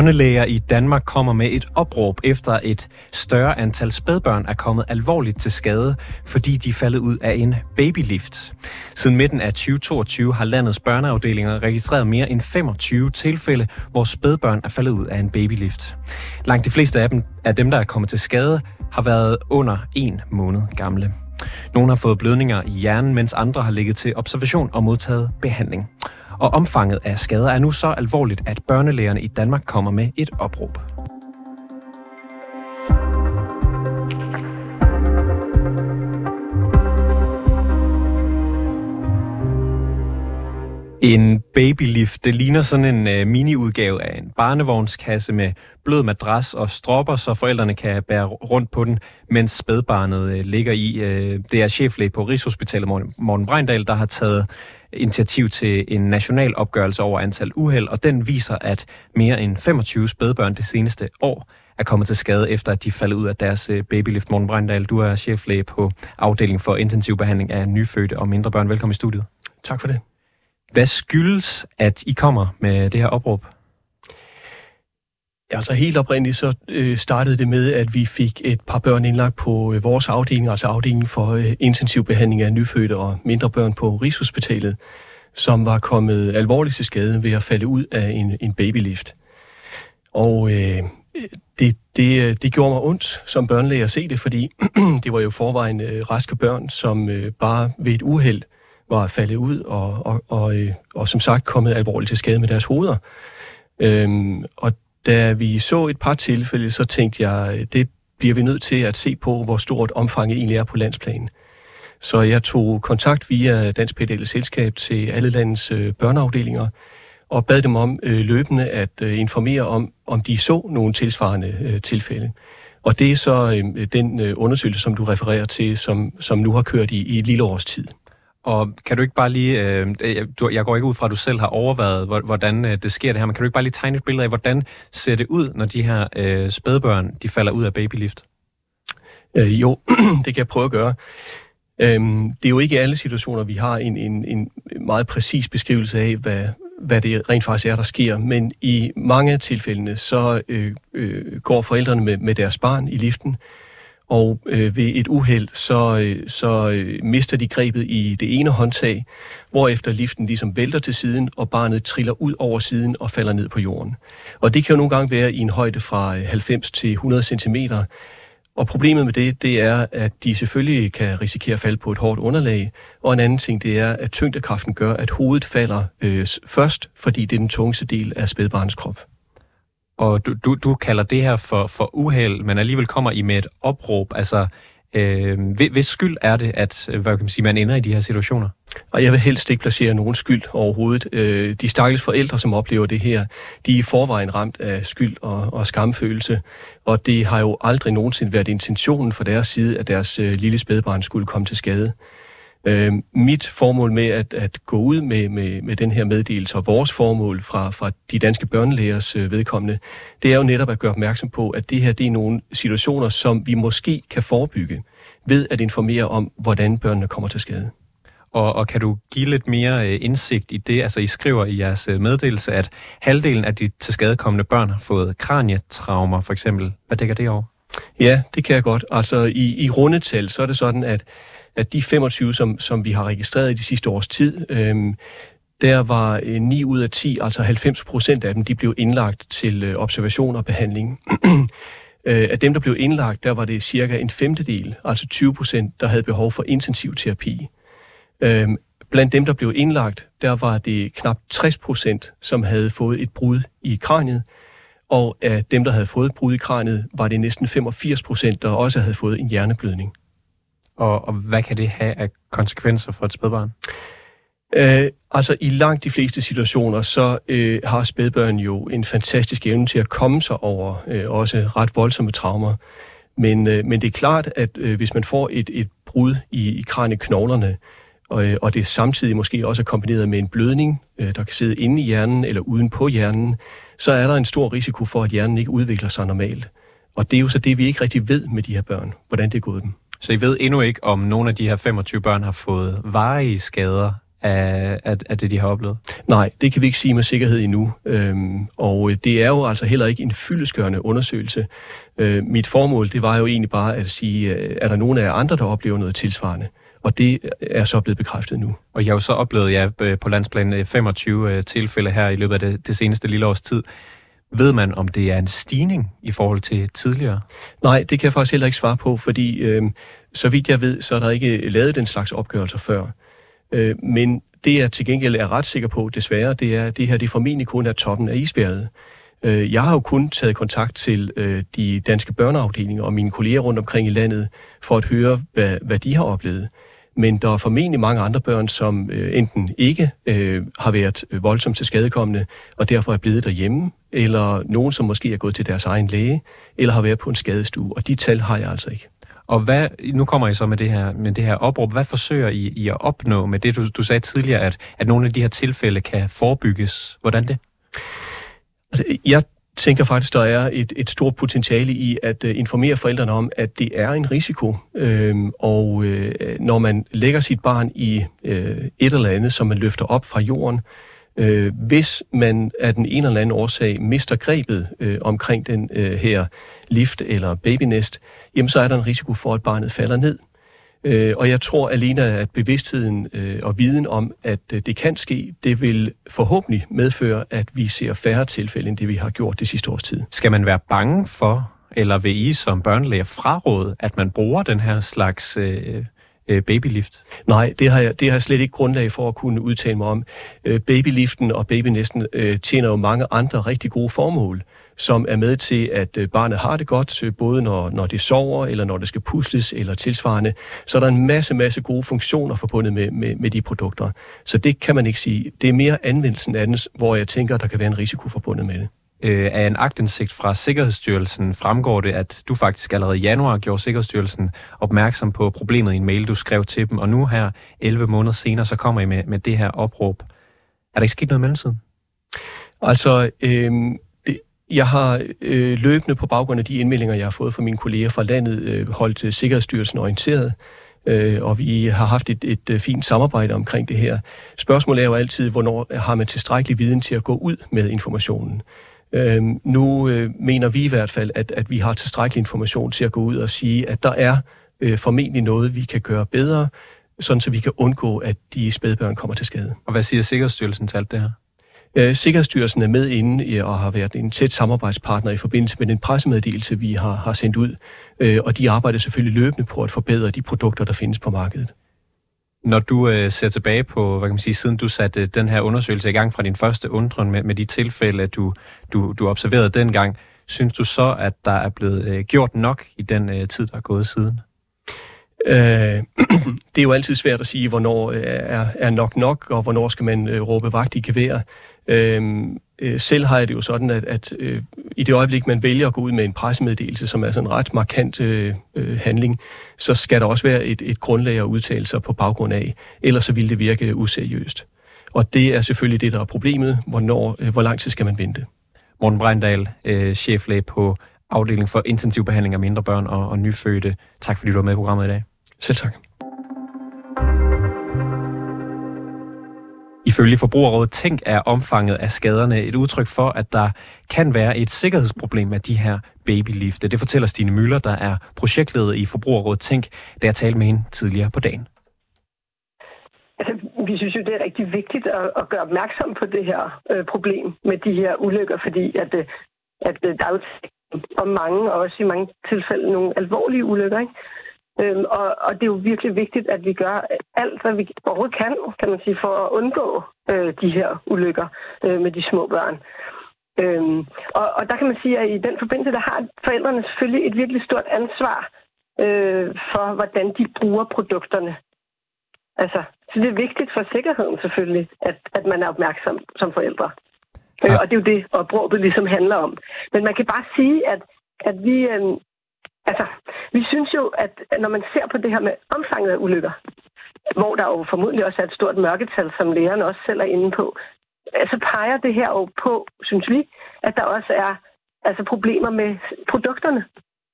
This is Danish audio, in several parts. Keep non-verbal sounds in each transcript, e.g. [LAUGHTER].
Børnelæger i Danmark kommer med et opråb efter et større antal spædbørn er kommet alvorligt til skade, fordi de er faldet ud af en babylift. Siden midten af 2022 har landets børneafdelinger registreret mere end 25 tilfælde, hvor spædbørn er faldet ud af en babylift. Langt de fleste af dem, af dem der er kommet til skade, har været under en måned gamle. Nogle har fået blødninger i hjernen, mens andre har ligget til observation og modtaget behandling. Og omfanget af skader er nu så alvorligt, at børnelægerne i Danmark kommer med et opråb. En babylift, det ligner sådan en øh, mini-udgave af en barnevognskasse med blød madras og stropper, så forældrene kan bære rundt på den, mens spædbarnet øh, ligger i. Øh, det er cheflæge på Rigshospitalet, Morten Breindal, der har taget initiativ til en national opgørelse over antal uheld, og den viser, at mere end 25 spædbørn det seneste år er kommet til skade, efter at de faldt ud af deres øh, babylift. Morten Breindal, du er cheflæge på afdelingen for intensiv behandling af nyfødte og mindre børn. Velkommen i studiet. Tak for det. Hvad skyldes, at I kommer med det her opråb? Ja, altså helt oprindeligt så øh, startede det med, at vi fik et par børn indlagt på øh, vores afdeling, altså afdelingen for øh, intensiv behandling af nyfødte og mindre børn på Rigshospitalet, som var kommet alvorligt til skade ved at falde ud af en, en babylift. Og øh, det, det, øh, det gjorde mig ondt som børnelæge at se det, fordi [CLEARS THROAT] det var jo forvejen øh, raske børn, som øh, bare ved et uheld var faldet ud og, og, og, øh, og som sagt kommet alvorligt til skade med deres hoveder. Øhm, og da vi så et par tilfælde, så tænkte jeg, øh, det bliver vi nødt til at se på, hvor stort omfanget egentlig er på landsplanen. Så jeg tog kontakt via Dansk Pædagogik Selskab til alle landets øh, børneafdelinger og bad dem om øh, løbende at øh, informere om, om de så nogle tilsvarende øh, tilfælde. Og det er så øh, den øh, undersøgelse, som du refererer til, som, som nu har kørt i, i et lille års tid. Og kan du ikke bare lige, øh, øh, du, jeg går ikke ud fra, at du selv har overvejet, hvordan øh, det sker det her, men kan du ikke bare lige tegne et billede af, hvordan ser det ud, når de her øh, spædbørn, de falder ud af babylift? Øh, jo, [CLEARS THROAT] det kan jeg prøve at gøre. Øhm, det er jo ikke i alle situationer, vi har en, en, en meget præcis beskrivelse af, hvad, hvad det rent faktisk er, der sker. Men i mange af tilfældene, så øh, øh, går forældrene med, med deres barn i liften, og øh, ved et uheld, så, øh, så øh, mister de grebet i det ene håndtag, hvorefter liften ligesom vælter til siden, og barnet triller ud over siden og falder ned på jorden. Og det kan jo nogle gange være i en højde fra øh, 90 til 100 cm, og problemet med det, det er, at de selvfølgelig kan risikere at falde på et hårdt underlag, og en anden ting, det er, at tyngdekraften gør, at hovedet falder øh, først, fordi det er den tungeste del af spædbarnets krop og du, du, du kalder det her for, for uheld, men alligevel kommer I med et opråb. Altså, øh, hvis skyld er det, at øh, hvad kan man, sige, man ender i de her situationer? Og jeg vil helst ikke placere nogen skyld overhovedet. Øh, de stakkels forældre, som oplever det her, de er i forvejen ramt af skyld og, og skamfølelse, og det har jo aldrig nogensinde været intentionen fra deres side, at deres øh, lille spædbarn skulle komme til skade. Øh, mit formål med at, at gå ud med, med, med den her meddelelse, og vores formål fra, fra de danske børnelægers øh, vedkommende, det er jo netop at gøre opmærksom på, at det her det er nogle situationer, som vi måske kan forebygge ved at informere om, hvordan børnene kommer til skade. Og, og kan du give lidt mere øh, indsigt i det? Altså, I skriver i jeres øh, meddelelse, at halvdelen af de tilskadekommende børn har fået kranietraumer, for eksempel. Hvad dækker det over? Ja, det kan jeg godt. Altså, i, i rundetal, så er det sådan, at at de 25, som, som vi har registreret i de sidste års tid, øh, der var øh, 9 ud af 10, altså 90 procent af dem, de blev indlagt til øh, observation og behandling. [CLEARS THROAT] Øh, af dem, der blev indlagt, der var det cirka en femtedel, altså 20 procent, der havde behov for intensiv terapi. Øhm, blandt dem, der blev indlagt, der var det knap 60 procent, som havde fået et brud i kraniet, og af dem, der havde fået et brud i kraniet, var det næsten 85 procent, der også havde fået en hjerneblødning og, og hvad kan det have af konsekvenser for et spædbarn? Øh, altså i langt de fleste situationer, så øh, har spædbørn jo en fantastisk evne til at komme sig over øh, også ret voldsomme traumer. Men, øh, men det er klart, at øh, hvis man får et, et brud i, i kranieknoglerne, og, øh, og det samtidig måske også er kombineret med en blødning, øh, der kan sidde inde i hjernen eller uden på hjernen, så er der en stor risiko for, at hjernen ikke udvikler sig normalt. Og det er jo så det, vi ikke rigtig ved med de her børn, hvordan det er gået dem. Så I ved endnu ikke, om nogle af de her 25 børn har fået varige skader af, af, af det, de har oplevet? Nej, det kan vi ikke sige med sikkerhed endnu. Øhm, og det er jo altså heller ikke en fyldeskørende undersøgelse. Øh, mit formål, det var jo egentlig bare at sige, øh, er der nogen af jer andre, der oplever noget tilsvarende? Og det er så blevet bekræftet nu. Og jeg har jo så oplevet ja, på landsplan 25 øh, tilfælde her i løbet af det, det seneste lille års tid. Ved man, om det er en stigning i forhold til tidligere? Nej, det kan jeg faktisk heller ikke svare på, fordi øh, så vidt jeg ved, så er der ikke øh, lavet den slags opgørelser før. Øh, men det jeg til gengæld er ret sikker på, desværre, det er, at det her det formentlig kun er toppen af isbjerget. Øh, jeg har jo kun taget kontakt til øh, de danske børneafdelinger og mine kolleger rundt omkring i landet, for at høre, hvad, hvad de har oplevet. Men der er formentlig mange andre børn, som øh, enten ikke øh, har været øh, voldsomt til skadekommende, og derfor er blevet derhjemme, eller nogen, som måske er gået til deres egen læge, eller har været på en skadestue, og de tal har jeg altså ikke. Og hvad, nu kommer I så med det her, med det her opråb. Hvad forsøger I, I at opnå med det, du, du sagde tidligere, at, at nogle af de her tilfælde kan forebygges? Hvordan det? Altså, jeg tænker faktisk, der er et, et stort potentiale i at uh, informere forældrene om, at det er en risiko. Øhm, og uh, når man lægger sit barn i uh, et eller andet, som man løfter op fra jorden, øh, hvis man af den ene eller anden årsag mister grebet øh, omkring den øh, her lift eller babynest, jamen så er der en risiko for, at barnet falder ned. Øh, og jeg tror alene, at bevidstheden øh, og viden om, at øh, det kan ske, det vil forhåbentlig medføre, at vi ser færre tilfælde, end det vi har gjort det sidste års tid. Skal man være bange for, eller vil I som børnelæger fraråde, at man bruger den her slags øh, øh, babylift? Nej, det har, jeg, det har jeg slet ikke grundlag for at kunne udtale mig om. Øh, babyliften og babynæsten øh, tjener jo mange andre rigtig gode formål som er med til, at øh, barnet har det godt, øh, både når, når det sover, eller når det skal pusles, eller tilsvarende. Så er der en masse, masse gode funktioner forbundet med, med, med de produkter. Så det kan man ikke sige. Det er mere anvendelsen af den, hvor jeg tænker, der kan være en risiko forbundet med det. Øh, af en agtindsigt fra Sikkerhedsstyrelsen fremgår det, at du faktisk allerede i januar gjorde Sikkerhedsstyrelsen opmærksom på problemet i en mail, du skrev til dem, og nu her 11 måneder senere, så kommer I med, med det her opråb. Er der ikke sket noget i mellemtiden? Altså, øh, jeg har øh, løbende på baggrund af de indmeldinger, jeg har fået fra mine kolleger fra landet, øh, holdt øh, Sikkerhedsstyrelsen orienteret, øh, og vi har haft et, et, et fint samarbejde omkring det her. Spørgsmålet er jo altid, hvornår har man tilstrækkelig viden til at gå ud med informationen. Øh, nu øh, mener vi i hvert fald, at, at vi har tilstrækkelig information til at gå ud og sige, at der er øh, formentlig noget, vi kan gøre bedre, sådan så vi kan undgå, at de spædbørn kommer til skade. Og hvad siger Sikkerhedsstyrelsen til alt det her? Øh, Sikkerhedsstyrelsen er med inde og har været en tæt samarbejdspartner i forbindelse med den pressemeddelelse, vi har, har sendt ud. Øh, og de arbejder selvfølgelig løbende på at forbedre de produkter, der findes på markedet. Når du øh, ser tilbage på, hvad kan man sige, siden du satte øh, den her undersøgelse i gang fra din første undren med, med de tilfælde, du, du, du observerede dengang, synes du så, at der er blevet øh, gjort nok i den øh, tid, der er gået siden? Øh, [CLEARS THROAT] det er jo altid svært at sige, hvornår øh, er, er nok nok, og hvornår skal man øh, råbe vagt i gevær. Øhm, øh, selv har jeg det jo sådan, at, at øh, i det øjeblik, man vælger at gå ud med en pressemeddelelse, som er sådan en ret markant øh, øh, handling, så skal der også være et, et grundlag at udtale sig på baggrund af, ellers så vil det virke useriøst. Og det er selvfølgelig det, der er problemet. Hvornår, øh, hvor lang tid skal man vente? Morten Breindal, øh, cheflæge på afdeling for intensiv behandling af mindre børn og, og nyfødte. Tak fordi du var med i programmet i dag. Selv tak. Ifølge Forbrugerrådet Tænk er omfanget af skaderne et udtryk for, at der kan være et sikkerhedsproblem med de her babylifte. Det fortæller Stine Møller, der er projektleder i Forbrugerrådet Tænk, da jeg talte med hende tidligere på dagen. Altså, vi synes jo, det er rigtig vigtigt at, at gøre opmærksom på det her øh, problem med de her ulykker, fordi at, øh, at, at der er jo og mange, og også i mange tilfælde nogle alvorlige ulykker. Ikke? Øhm, og, og det er jo virkelig vigtigt, at vi gør alt, hvad vi overhovedet kan, kan man sige, for at undgå øh, de her ulykker øh, med de små børn. Øhm, og, og der kan man sige, at i den forbindelse, der har forældrene selvfølgelig et virkelig stort ansvar øh, for, hvordan de bruger produkterne. Altså, så det er vigtigt for sikkerheden selvfølgelig, at, at man er opmærksom som forældre. Ja. Øh, og det er jo det, opråbet ligesom handler om. Men man kan bare sige, at, at vi, øh, Altså, vi synes jo, at når man ser på det her med omfanget af ulykker, hvor der jo formodentlig også er et stort mørketal, som lægerne også selv er inde på, så peger det her jo på, synes vi, at der også er altså problemer med produkterne.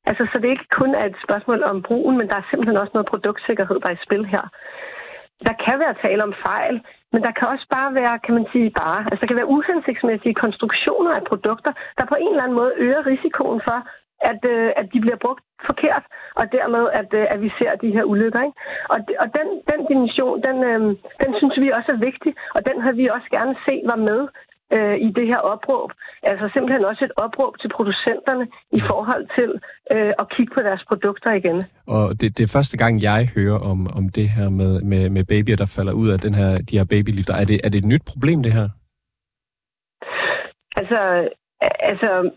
Altså, så det ikke kun er et spørgsmål om brugen, men der er simpelthen også noget produktsikkerhed, der er i spil her. der kan være tale om fejl, men der kan også bare være, kan man sige, bare, altså der kan være uhensigtsmæssige konstruktioner af produkter, der på en eller anden måde øger risikoen for, at, øh, at de bliver brugt forkert, og dermed, at, øh, at vi ser de her ulykker. Ikke? Og, og den, den dimension, den, øh, den synes vi også er vigtig, og den har vi også gerne set var med øh, i det her opråb. Altså simpelthen også et opråb til producenterne i forhold til øh, at kigge på deres produkter igen. Og det, det er første gang, jeg hører om, om det her med, med, med babyer, der falder ud af den her, de her babylifter. Er det, er det et nyt problem, det her? Altså, altså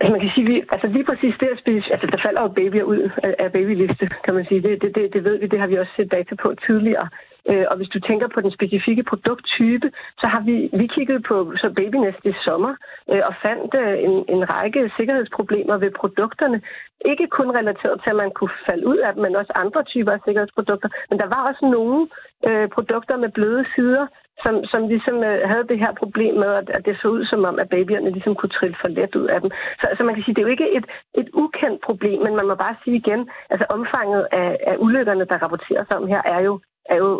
Altså, man kan sige, vi, altså lige præcis det at spise, altså der falder jo babyer ud af, af babyliste, kan man sige. Det, det, det, det ved vi, det har vi også set data på tidligere. Øh, og hvis du tænker på den specifikke produkttype, så har vi, vi kigget på så babynest i sommer øh, og fandt øh, en, en række sikkerhedsproblemer ved produkterne. Ikke kun relateret til, at man kunne falde ud af dem, men også andre typer af sikkerhedsprodukter. Men der var også nogle øh, produkter med bløde sider, som, som ligesom øh, havde det her problem med, at, at det så ud som om, at babyerne ligesom kunne trille for let ud af dem. Så så man kan sige, det er jo ikke et, et ukendt problem, men man må bare sige igen, altså omfanget af, af ulykkerne, der rapporteres om her, er jo, er jo,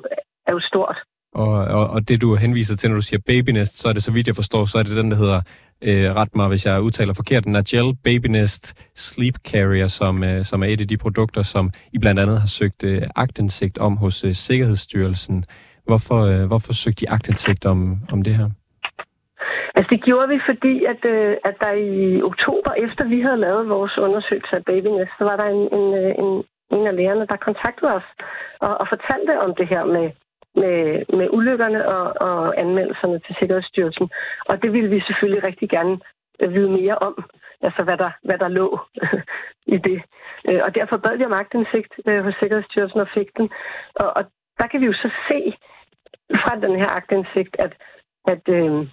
er jo stort. Og, og, og det, du henviser til, når du siger babynest, så er det, så vidt jeg forstår, så er det den, der hedder, øh, ret mig, hvis jeg udtaler forkert, Nagel Babynest Sleep Carrier, som, øh, som er et af de produkter, som I blandt andet har søgt øh, agtindsigt om hos øh, Sikkerhedsstyrelsen. Hvorfor, øh, hvorfor søgte de agtindsigt om, om det her? Altså det gjorde vi, fordi at, øh, at der i oktober, efter vi havde lavet vores undersøgelse af babynest, så var der en, en, øh, en, en af lærerne, der kontaktede os og, og fortalte om det her med, med, med ulykkerne og, og anmeldelserne til Sikkerhedsstyrelsen. Og det ville vi selvfølgelig rigtig gerne øh, vide mere om, altså hvad der, hvad der lå [LAUGHS] i det. Øh, og derfor bad vi om magtindsigt hos Sikkerhedsstyrelsen og fik den. Og, og der kan vi jo så se, fra den her agtindsigt, at, at, øh,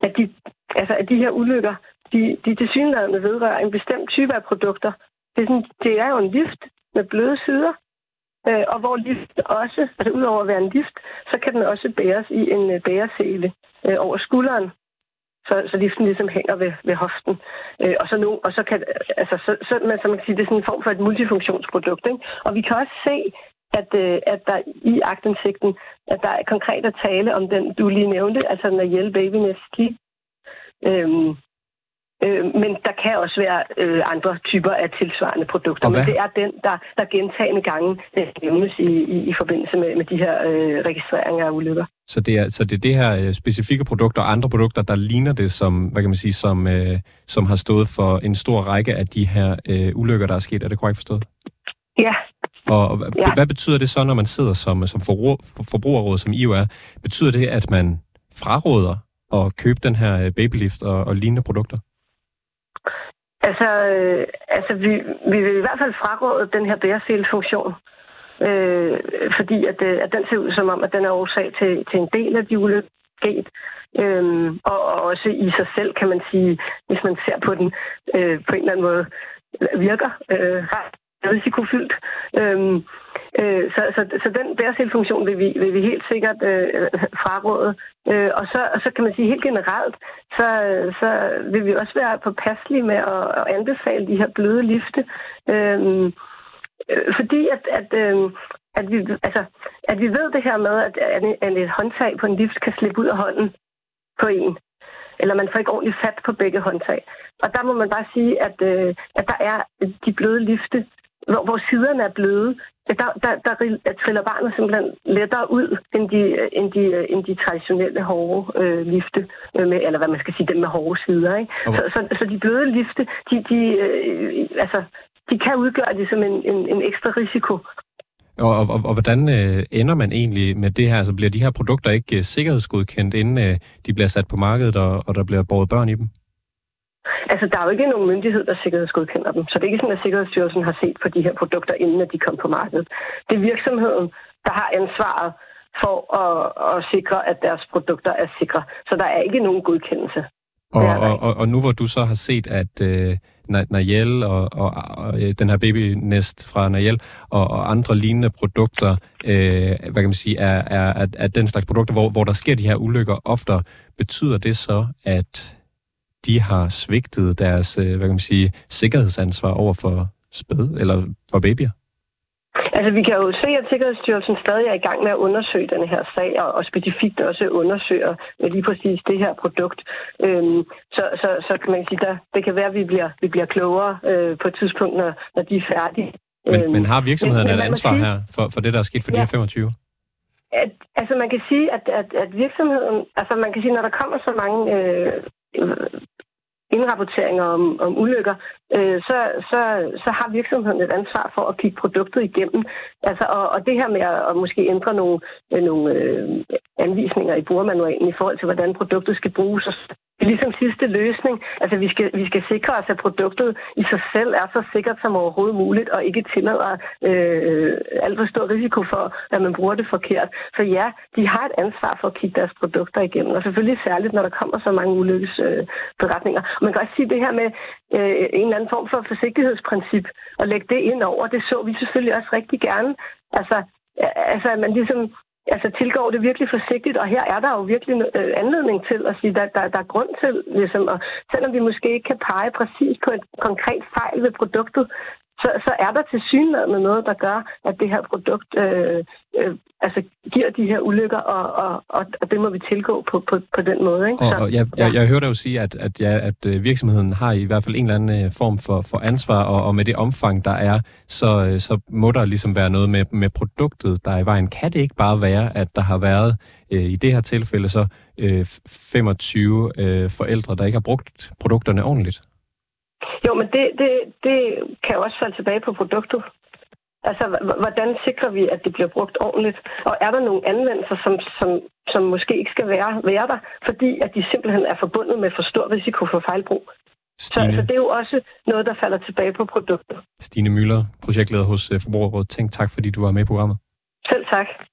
at, de, altså, at de her ulykker, de, de tilsyneladende vedrører en bestemt type af produkter. Det er, sådan, det er jo en lift med bløde sider, øh, og hvor lift også, altså udover at være en lift, så kan den også bæres i en øh, bæresele øh, over skulderen. Så, så liften ligesom hænger ved, ved hoften. Øh, og, så nu, og så kan, altså, så, så, man, så man kan sige, det er sådan en form for et multifunktionsprodukt. Ikke? Og vi kan også se, at, øh, at der i agtindsigten, at der er konkret at tale om den, du lige nævnte, altså den hjælpe Babynest Sleep. Øhm, øh, men der kan også være øh, andre typer af tilsvarende produkter, men det er den, der, der gentagende gange øh, nævnes i, i, i forbindelse med, med de her øh, registreringer af ulykker. Så det, er, så det er det her øh, specifikke produkter og andre produkter, der ligner det, som, hvad kan man sige, som, øh, som har stået for en stor række af de her øh, ulykker, der er sket. Er det korrekt forstået? Ja, og ja. hvad betyder det så, når man sidder som, som forbrugerråd, som I jo er? Betyder det, at man fraråder at købe den her øh, babylift og, og lignende produkter? Altså, øh, altså vi, vi vil i hvert fald fraråde den her bæreselsfunktion. Øh, fordi at, øh, at den ser ud som om, at den er årsag til, til en del af de ulykker, sket. Øhm, og, og også i sig selv, kan man sige, hvis man ser på den øh, på en eller anden måde, virker øh, ret risikofyldt. Øhm, øh, så, så, så den bæreselfunktion vil vi, vil vi helt sikkert øh, fraråde. Øh, og, så, og så kan man sige helt generelt, så, så vil vi også være påpasselige med at, at anbefale de her bløde lifte. Øhm, øh, fordi at, at, øh, at, vi, altså, at vi ved det her med, at, at et håndtag på en lift kan slippe ud af hånden på en eller man får ikke ordentligt fat på begge håndtag. Og der må man bare sige, at, øh, at der er de bløde lifte, hvor, hvor siderne er bløde, der, der, der, der triller barnet simpelthen lettere ud end de, end de, end de traditionelle hårde øh, lifte, øh, med, eller hvad man skal sige, dem med hårde sider. Ikke? Okay. Så, så, så de bløde lifte, de, de, øh, altså, de kan udgøre det som en, en, en ekstra risiko. Og, og, og, og hvordan øh, ender man egentlig med det her? Altså bliver de her produkter ikke øh, sikkerhedsgodkendt, inden øh, de bliver sat på markedet, og, og der bliver båret børn i dem? Altså, der er jo ikke nogen myndighed, der sikkerhedsgodkender dem. Så det er ikke sådan, at Sikkerhedsstyrelsen har set på de her produkter, inden at de kom på markedet. Det er virksomheden, der har ansvaret for at, at sikre, at deres produkter er sikre. Så der er ikke nogen godkendelse. Og, og, og, og nu hvor du så har set, at øh, Nayel og, og, og øh, den her babynest fra Nayel og, og andre lignende produkter, øh, hvad kan man sige, er, er, er, er den slags produkter, hvor, hvor der sker de her ulykker oftere, betyder det så, at de har svigtet deres, øh, hvad kan man sige, sikkerhedsansvar over for spæd, eller for babyer? Altså, vi kan jo se, at Sikkerhedsstyrelsen stadig er i gang med at undersøge den her sag, og, og specifikt også undersøger lige præcis det her produkt. Øhm, så, så, så kan man sige, at det kan være, at vi bliver, vi bliver klogere øh, på et tidspunkt, når, når de er færdige. Men, øhm, men har virksomheden men, et ansvar sige, her for, for det, der er sket for ja, de her 25? At, altså, man kan sige, at, at, at virksomheden... Altså, man kan sige, når der kommer så mange... Øh, Øh, indrapporteringer om, om ulykker, øh, så, så, så har virksomheden et ansvar for at kigge produktet igennem. Altså, og, og det her med at, at måske ændre nogle, øh, nogle øh, anvisninger i brugermanualen i forhold til, hvordan produktet skal bruges, og ligesom sidste løsning. Altså, vi skal, vi skal sikre os, at produktet i sig selv er så sikkert som overhovedet muligt, og ikke tillader øh, alt for stor risiko for, at man bruger det forkert. Så ja, de har et ansvar for at kigge deres produkter igennem, og selvfølgelig særligt, når der kommer så mange ulykkesberetninger. Øh, man kan også sige det her med øh, en eller anden form for forsigtighedsprincip, og lægge det ind over, det så vi selvfølgelig også rigtig gerne. Altså, altså at man ligesom altså, tilgår det virkelig forsigtigt, og her er der jo virkelig øh, anledning til at sige, at der, der, der er grund til, ligesom, og selvom vi måske ikke kan pege præcis på et konkret fejl ved produktet, så, så er der til synligheden noget, der gør, at det her produkt øh, øh, altså giver de her ulykker, og, og, og, og det må vi tilgå på, på, på den måde. Ikke? Og, og jeg, ja. jeg, jeg hører dig jo sige, at, at, ja, at øh, virksomheden har i hvert fald en eller anden øh, form for, for ansvar, og, og med det omfang, der er, så, øh, så må der ligesom være noget med, med produktet, der er i vejen. Kan det ikke bare være, at der har været øh, i det her tilfælde så øh, 25 øh, forældre, der ikke har brugt produkterne ordentligt? Jo, men det, det, det kan jo også falde tilbage på produktet. Altså, hvordan sikrer vi, at det bliver brugt ordentligt? Og er der nogle anvendelser, som, som, som måske ikke skal være, være der, fordi at de simpelthen er forbundet med for stor risiko for fejlbrug? Så, så det er jo også noget, der falder tilbage på produktet. Stine Møller, projektleder hos øh, Forbrugerrådet. Tænk tak, fordi du var med i programmet. Selv tak.